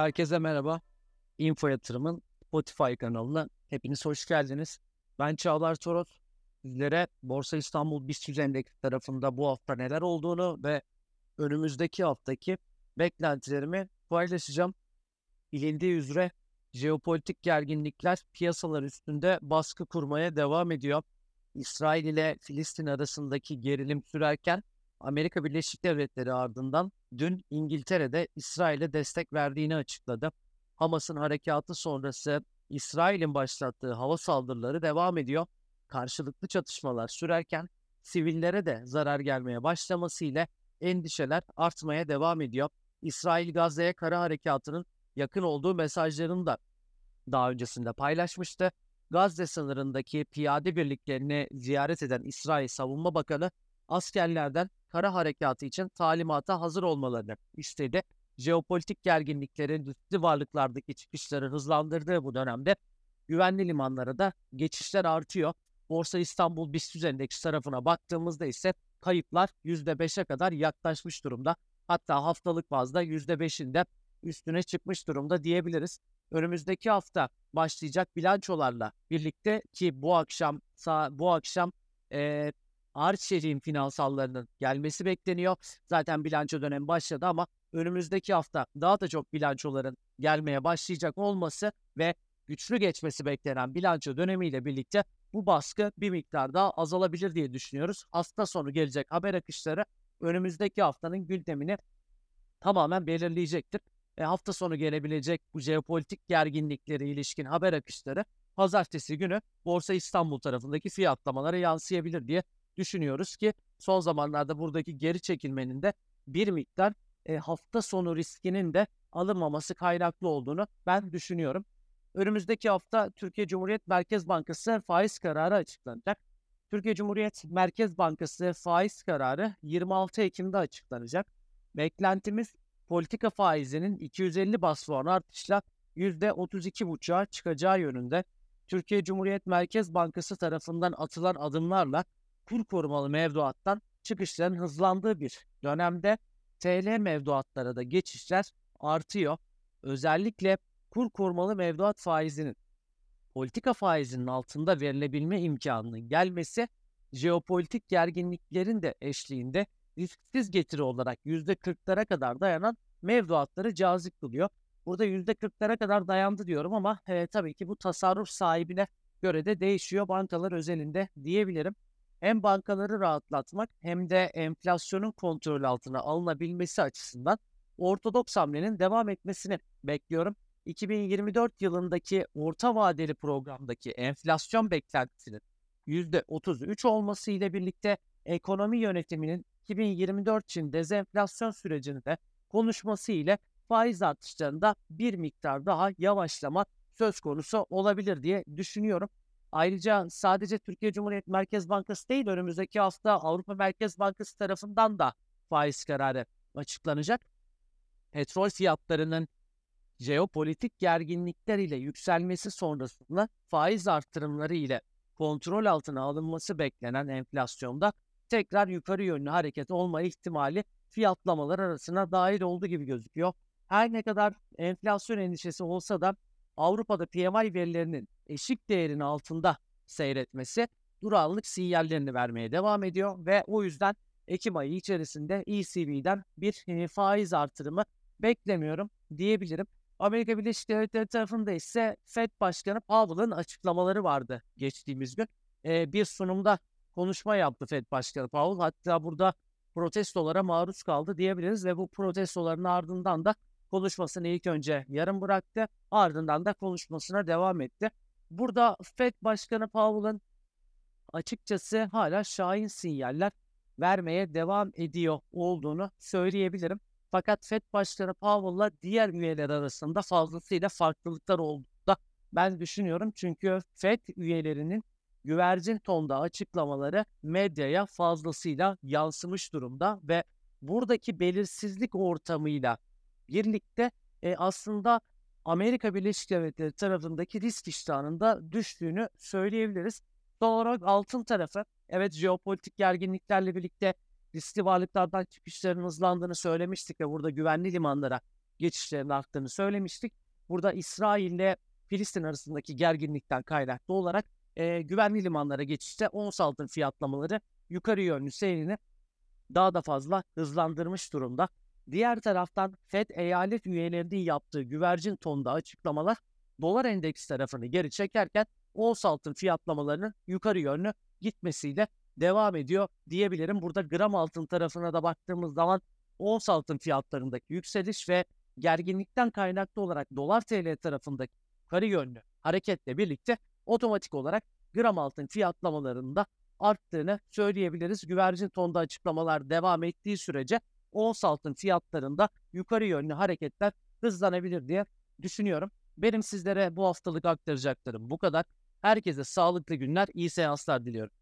Herkese merhaba. Info Yatırım'ın Spotify kanalına hepiniz hoş geldiniz. Ben Çağlar Toros. Sizlere Borsa İstanbul BIST Endeksi tarafında bu hafta neler olduğunu ve önümüzdeki haftaki beklentilerimi paylaşacağım. Bilindiği üzere jeopolitik gerginlikler piyasalar üstünde baskı kurmaya devam ediyor. İsrail ile Filistin arasındaki gerilim sürerken Amerika Birleşik Devletleri ardından dün İngiltere'de İsrail'e destek verdiğini açıkladı. Hamas'ın harekatı sonrası İsrail'in başlattığı hava saldırıları devam ediyor. Karşılıklı çatışmalar sürerken sivillere de zarar gelmeye başlaması ile endişeler artmaya devam ediyor. İsrail Gazze'ye kara harekatının yakın olduğu mesajlarını da daha öncesinde paylaşmıştı. Gazze sınırındaki piyade birliklerini ziyaret eden İsrail Savunma Bakanı askerlerden kara harekatı için talimata hazır olmalarını istedi. Jeopolitik gerginliklerin riskli varlıklardaki çıkışları hızlandırdığı bu dönemde güvenli limanlara da geçişler artıyor. Borsa İstanbul BIST Endeksi tarafına baktığımızda ise kayıplar %5'e kadar yaklaşmış durumda. Hatta haftalık bazda %5'inde üstüne çıkmış durumda diyebiliriz. Önümüzdeki hafta başlayacak bilançolarla birlikte ki bu akşam bu akşam e, Arçelik'in finansallarının gelmesi bekleniyor. Zaten bilanço dönemi başladı ama önümüzdeki hafta daha da çok bilançoların gelmeye başlayacak olması ve güçlü geçmesi beklenen bilanço dönemiyle birlikte bu baskı bir miktar daha azalabilir diye düşünüyoruz. Hafta sonu gelecek haber akışları önümüzdeki haftanın gündemini tamamen belirleyecektir. E, hafta sonu gelebilecek bu jeopolitik gerginlikleri ilişkin haber akışları pazartesi günü Borsa İstanbul tarafındaki fiyatlamalara yansıyabilir diye düşünüyoruz ki son zamanlarda buradaki geri çekilmenin de bir miktar e, hafta sonu riskinin de alınmaması kaynaklı olduğunu ben düşünüyorum. Önümüzdeki hafta Türkiye Cumhuriyet Merkez Bankası faiz kararı açıklanacak. Türkiye Cumhuriyet Merkez Bankası faiz kararı 26 Ekim'de açıklanacak. Beklentimiz politika faizinin 250 bas puan artışla %32,5'a çıkacağı yönünde. Türkiye Cumhuriyet Merkez Bankası tarafından atılan adımlarla kur korumalı mevduattan çıkışların hızlandığı bir dönemde TL mevduatlara da geçişler artıyor. Özellikle kur korumalı mevduat faizinin politika faizinin altında verilebilme imkanının gelmesi jeopolitik gerginliklerin de eşliğinde risksiz getiri olarak %40'lara kadar dayanan mevduatları cazip kılıyor. Burada %40'lara kadar dayandı diyorum ama e, tabii ki bu tasarruf sahibine göre de değişiyor bankalar özelinde diyebilirim hem bankaları rahatlatmak hem de enflasyonun kontrol altına alınabilmesi açısından ortodoks hamlenin devam etmesini bekliyorum. 2024 yılındaki orta vadeli programdaki enflasyon beklentisinin %33 olması ile birlikte ekonomi yönetiminin 2024 için dezenflasyon sürecinde konuşması ile faiz artışlarında bir miktar daha yavaşlama söz konusu olabilir diye düşünüyorum. Ayrıca sadece Türkiye Cumhuriyet Merkez Bankası değil önümüzdeki hafta Avrupa Merkez Bankası tarafından da faiz kararı açıklanacak. Petrol fiyatlarının jeopolitik gerginlikler ile yükselmesi sonrasında faiz artırımları ile kontrol altına alınması beklenen enflasyonda tekrar yukarı yönlü hareket olma ihtimali fiyatlamalar arasına dahil olduğu gibi gözüküyor. Her ne kadar enflasyon endişesi olsa da Avrupa'da PMI verilerinin eşik değerin altında seyretmesi durağanlık sinyallerini vermeye devam ediyor ve o yüzden Ekim ayı içerisinde ECB'den bir e, faiz artırımı beklemiyorum diyebilirim. Amerika Birleşik Devletleri tarafında ise Fed Başkanı Powell'ın açıklamaları vardı geçtiğimiz gün. Ee, bir sunumda konuşma yaptı Fed Başkanı Powell. Hatta burada protestolara maruz kaldı diyebiliriz ve bu protestoların ardından da konuşmasını ilk önce yarım bıraktı. Ardından da konuşmasına devam etti. Burada Fed Başkanı Powell'ın açıkçası hala şahin sinyaller vermeye devam ediyor olduğunu söyleyebilirim. Fakat Fed Başkanı Powell'la diğer üyeler arasında fazlasıyla farklılıklar olduğunda ben düşünüyorum. Çünkü Fed üyelerinin güvercin tonda açıklamaları medyaya fazlasıyla yansımış durumda ve buradaki belirsizlik ortamıyla birlikte e, aslında Amerika Birleşik Devletleri tarafındaki risk iştahının düştüğünü söyleyebiliriz. Son olarak altın tarafı evet jeopolitik gerginliklerle birlikte riskli varlıklardan çıkışların hızlandığını söylemiştik ve burada güvenli limanlara geçişlerin arttığını söylemiştik. Burada İsrail ile Filistin arasındaki gerginlikten kaynaklı olarak e, güvenli limanlara geçişte ons altın fiyatlamaları yukarı yönlü seyrini daha da fazla hızlandırmış durumda. Diğer taraftan FED eyalet üyelerinin yaptığı güvercin tonda açıklamalar dolar endeks tarafını geri çekerken ons altın fiyatlamalarının yukarı yönlü gitmesiyle devam ediyor diyebilirim. Burada gram altın tarafına da baktığımız zaman ons altın fiyatlarındaki yükseliş ve gerginlikten kaynaklı olarak dolar TL tarafındaki yukarı yönlü hareketle birlikte otomatik olarak gram altın fiyatlamalarında arttığını söyleyebiliriz. Güvercin tonda açıklamalar devam ettiği sürece ons altın fiyatlarında yukarı yönlü hareketler hızlanabilir diye düşünüyorum. Benim sizlere bu haftalık aktaracaklarım bu kadar. Herkese sağlıklı günler, iyi seanslar diliyorum.